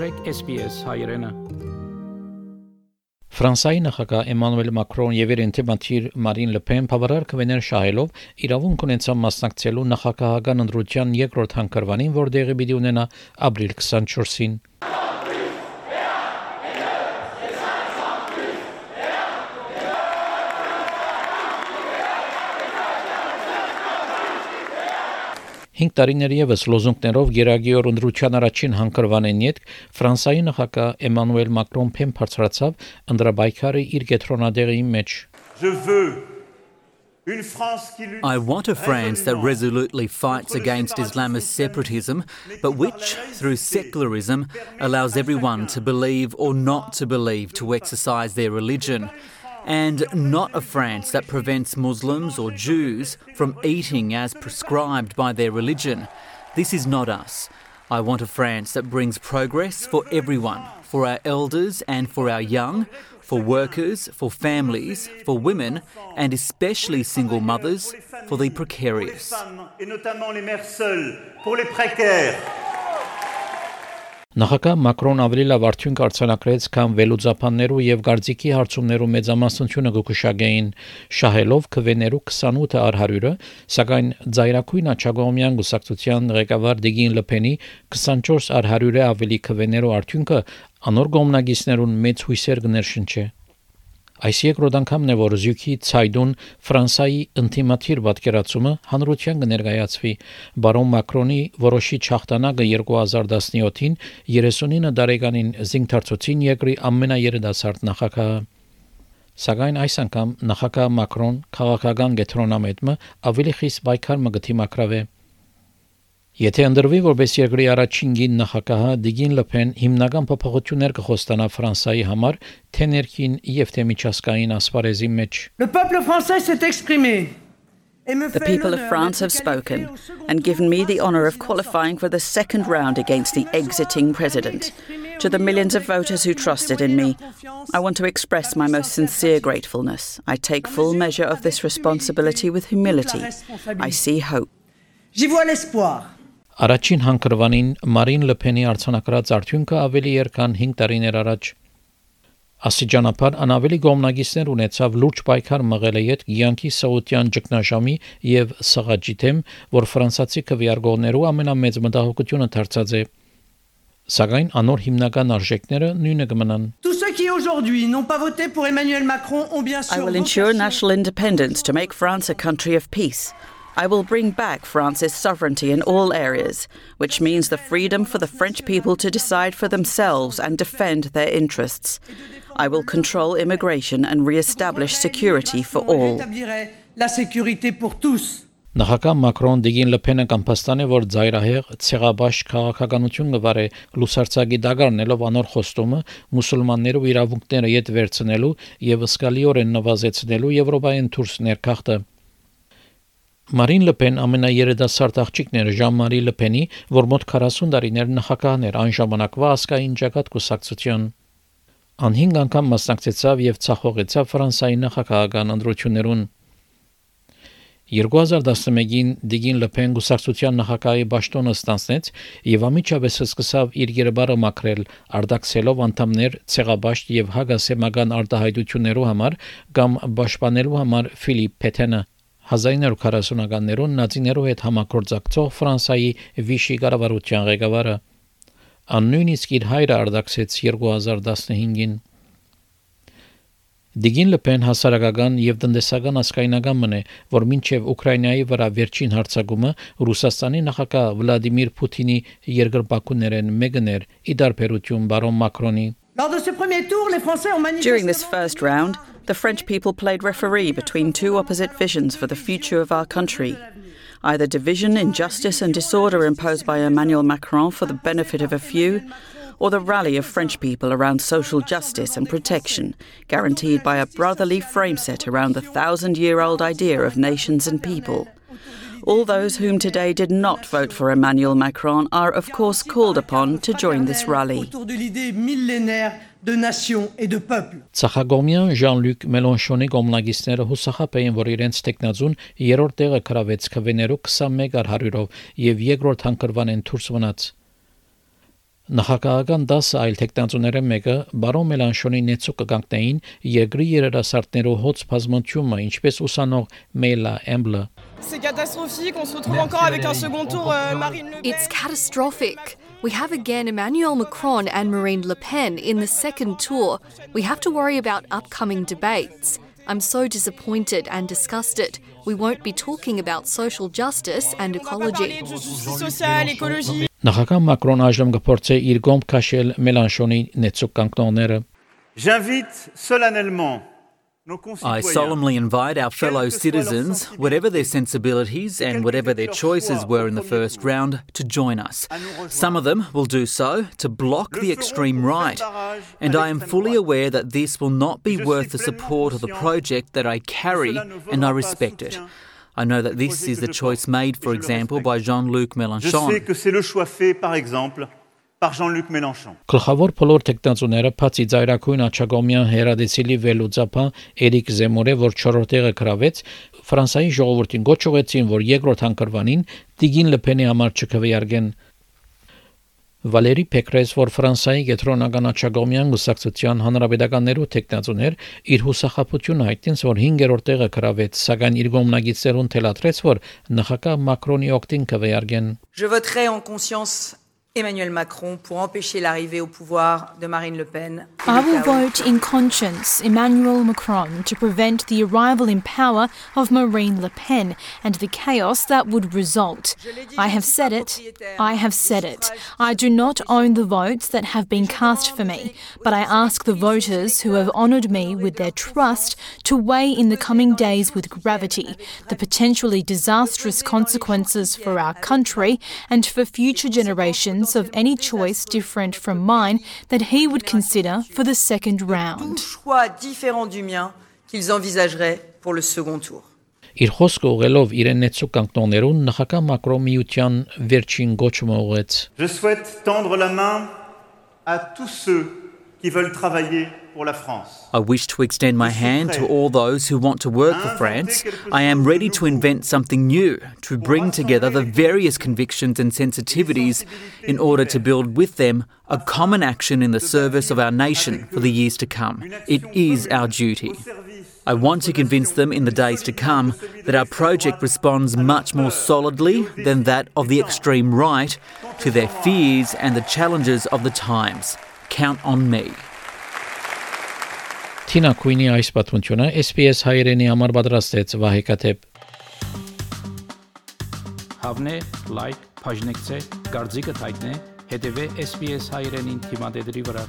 մտրեք SPS հայրենը Ֆրանսիայի նախագահ Էմանուել Մակրոն եւ իր ինտիմատիր Մարին Լեփեն բավարար կվեներ շահելով իրավունք ունեցան մասնակցելու նախագահական ընտրության երկրորդ հանգրվանին, որ դեղի պիտի ունենա ապրիլ 24-ին։ 5 տարիներ եւս լոզունգներով Գերագիոր ընդրության առաջին հանգրվանեն յետ Ֆրանսիայի նախագահ Էմանուել Մակրոն փեմ բարձրացավ ընդրաբայքարը իր գետրոնադեղի մեջ Je veux I want a France that resolutely fights against Islamist separatism, but which, through secularism, allows everyone to believe or not to believe to exercise their religion. And not a France that prevents Muslims or Jews from eating as prescribed by their religion. This is not us. I want a France that brings progress for everyone, for our elders and for our young, for workers, for families, for women, and especially single mothers, for the precarious. Նախագահ Մակրոն ավելի լավ արդյունք արձանագրեց, քան վելուձապաններու եւ գարձիկի հարցումներու մեծամասնությունը գուշագեին շահելով քվեներու 28-ը առ 100-ը, սակայն Ձայրակույն Աչագոմյան գուսակցության ղեկավար Դիգին Լփենի 24 առ 100-ը ավելի քվեներու արդյունքը անոր գոմնագիսներուն մեծ հույսեր կներշնչի։ Այս երկրորդ անգամն է, որ Զյուքի ցայդուն Ֆրանսայի ինտիմատիր պատկերացումը հանրության կներկայացվի։ Բարոն Մակրոնի որոշիչ հաղթանակը 2017-ին 39 տարեկանին զինթարցուցին երկրի ամենաերդասարդ նախագահը։ Սակայն այս անգամ նախագահ Մակրոն քաղաքական գետրոնամետը ավելի խիստ պայքար մը գտիմակրավ է։ Եթե ընդրվի որպես երկրի առաջին գին նախագահը Դիգին Լփեն հիմնական փոփոխություններ կխոստանա Ֆրանսայի համար, թե ներքին եւ թե միջազգային ասպարեզի մեջ։ Le peuple français s'est exprimé The people of France have spoken and given me the honour of qualifying for the second round against the exiting president. To the millions of voters who trusted in me, I want to express my most sincere gratefulness. I take full measure of this responsibility with humility. I see hope. J'y vois l'espoir. Առաջին հանգրվանին Մարին Լեփենի արցանակրած արդյունքը ավելի երկան 5 տարիներ առաջ Ասիջանապար անավելի գոմնագիսներ ունեցավ լուրջ պայքար մղել է յետ Յանքի Սաուդյան ճգնաժամի եւ Սաղաջի թեմ, որ ֆրանսացի քվեարկողներու ամենամեծ մտահոգությունը դարձած է Սակայն անոր հիմնական արժեքները նույնը կմնան Tous ceux qui aujourd'hui n'ont pas voté pour Emmanuel Macron ont bien sûr I will ensure national independence to make France a country of peace. I will bring back France's sovereignty in all areas, which means the freedom for the French people to decide for themselves and defend their interests. I will control immigration and re-establish security for all. La sécurité pour tous. Նախագահ Մակրոն դիգին լփենը կամփաստան է որ ծայրահեղ ցեղաբաշ քաղաքականություն գվարե լուսարցագի դագարնելով անոր խոստումը մուսուլմաններու իրավունքները յետ վերցնելու եւ սկալիորեն նվազեցնելու Եվրոպային դուրս ներքախտը Մարին Լպեն ամենաերդասարդ աղջիկն էր Ժան-Մարի Լպենի, որ մոտ 40 տարիներ նախագահն էր այն ժամանակվա ասկային ճակատ կուսակցության։ Անհինգ անգամ մասնակցեցավ եւ ցախողեցավ Ֆրանսիայի նախագահական ընտրություններուն։ 2011-ին Դիգին Լպեն գուսակցության նախագահի ճաշտոնը ստանցնեց եւ ամիջապես սկսավ իր երբարը մաքրել, արտաքսելով անդամներ ցեղաբաշտ եւ հագասեմական արտահայտություններու համար կամ պաշտպանելու համար Ֆիլիպ Փեթենը 1940-ականներուն նացիներու հետ համագործակցող Ֆրանսայի Վիշի կառավարության ղեկավարը ան նույնիսկ իր հայրը արդակսեց 2015-ին Դիգին Լպեն հասարակական եւ տնտեսական ասկայնական մնե, որ մինչեւ Ուկրաինայի վրա վերջին հարձակումը Ռուսաստանի նախագահ Վլադիմիր Պուտինի երկրպագուներեն մեկներ՝ ի դարբերություն բարոն Մակրոնի During this first round, the French people played referee between two opposite visions for the future of our country. Either division, injustice, and disorder imposed by Emmanuel Macron for the benefit of a few, or the rally of French people around social justice and protection, guaranteed by a brotherly frameset around the thousand year old idea of nations and people. All those whom today did not vote for Emmanuel Macron are, of course, called upon to join this rally. de nation et de peuple. Ցախագոմյան Ժան-Լյուկ Մելոնշոնի գոմնագիստները հուսախապ էին, որ իրենց տեխնազուն երրորդ տեղը կրավեց քվեներով 21 առ 100-ով եւ երկրորդ հանգրվան են դուրս մնաց։ Նախագահական դասը այլ տեխնացուները մեկը բարոն Մելանշոնի նեցու կգանքնեին երկրի երերասարտներու հոց բազմությունը ինչպես ուսանող Մելա Էմբլը C'est catastrophique, on se retrouve encore avec un second tour euh, Marine Le Pen. It's catastrophic. We have again Emmanuel Macron and Marine Le Pen in the second tour. We have to worry about upcoming debates. I'm so disappointed and disgusted. We won't be talking about social justice and On va pas parler ecology. de justice sociale, écologie. Նախագահ Մակրոն այժմ կփորձե իր գոմ քաշել Մելանշոնի նեցու կանգնողները J'invite solennellement nos I concitoyens solemnly invite our fellow quelles que soient leurs citizens, sensibilités, whatever their sensibilities and whatever their choices were in the first round, to join us. Some of them will do so to block the extreme right. And I am fully aware that this will not be worth the support of the project that I carry, and I respect it. I know that this is the choice made, for example, by Jean Luc Je sais Mélenchon. que c'est le choix fait, par exemple, par Jean-Luc Mélenchon. Գլխավոր բոլոր տեխնացուները բացի ծայրակույն աչագոմյան հերադեսիլի վելուծապա Էրիկ Զեմորը, որ 4-րդ տեղը գրավեց, Ֆրանսայի ժողովրդին գոչ ուղեցին, որ երկրորդ հանգրվանին Տիգին Լեփենի համար չքվեարկեն Վալերի Պեկրես, որ Ֆրանսիայի գետրոնական աչագոմյան գուսակցության հանրապետականներու տեխնացուներ, իր հուսախապությունը հայտնեց, որ 5-րդ տեղը գրավեց, սակայն իր գոմնագիծերուն թելադրեց, որ նախագահ Մակրոնի օկտին կվեարկեն Je voterai en conscience Emmanuel Macron pour empêcher l'arrivée au pouvoir de Marine Le Pen. I will vote in conscience Emmanuel Macron to prevent the arrival in power of Marine Le Pen and the chaos that would result. I have said it. I have said it. I do not own the votes that have been cast for me, but I ask the voters who have honoured me with their trust to weigh in the coming days with gravity the potentially disastrous consequences for our country and for future generations of any choice different from mine that he would consider for the second Tout round. choix différent du mien qu'ils envisageraient pour le second tour. Իր խոսքը ուղելով իրեն նեցու կանգնողներուն նախագահ Մակրոն միության վերջին գոչումը ուղեց Je souhaite tendre la main à tous ceux qui veulent travailler pour la France. I wish to extend my hand to all those who want to work for France. I am ready to invent something new, to bring together the various convictions and sensitivities in order to build with them a common action in the service of our nation for the years to come. It is our duty. I want to convince them in the days to come that our project responds much more solidly than that of the extreme right to their fears and the challenges of the times. Count on me. Թինա Քուինի այս պատմությունը SPS հայերենի համար պատրաստեց Վահե Կատեփ Հավնե լայք բաժնեկցե դարձիկը թայտնե հետեւե SPS հայերենին թիմադեդի վրա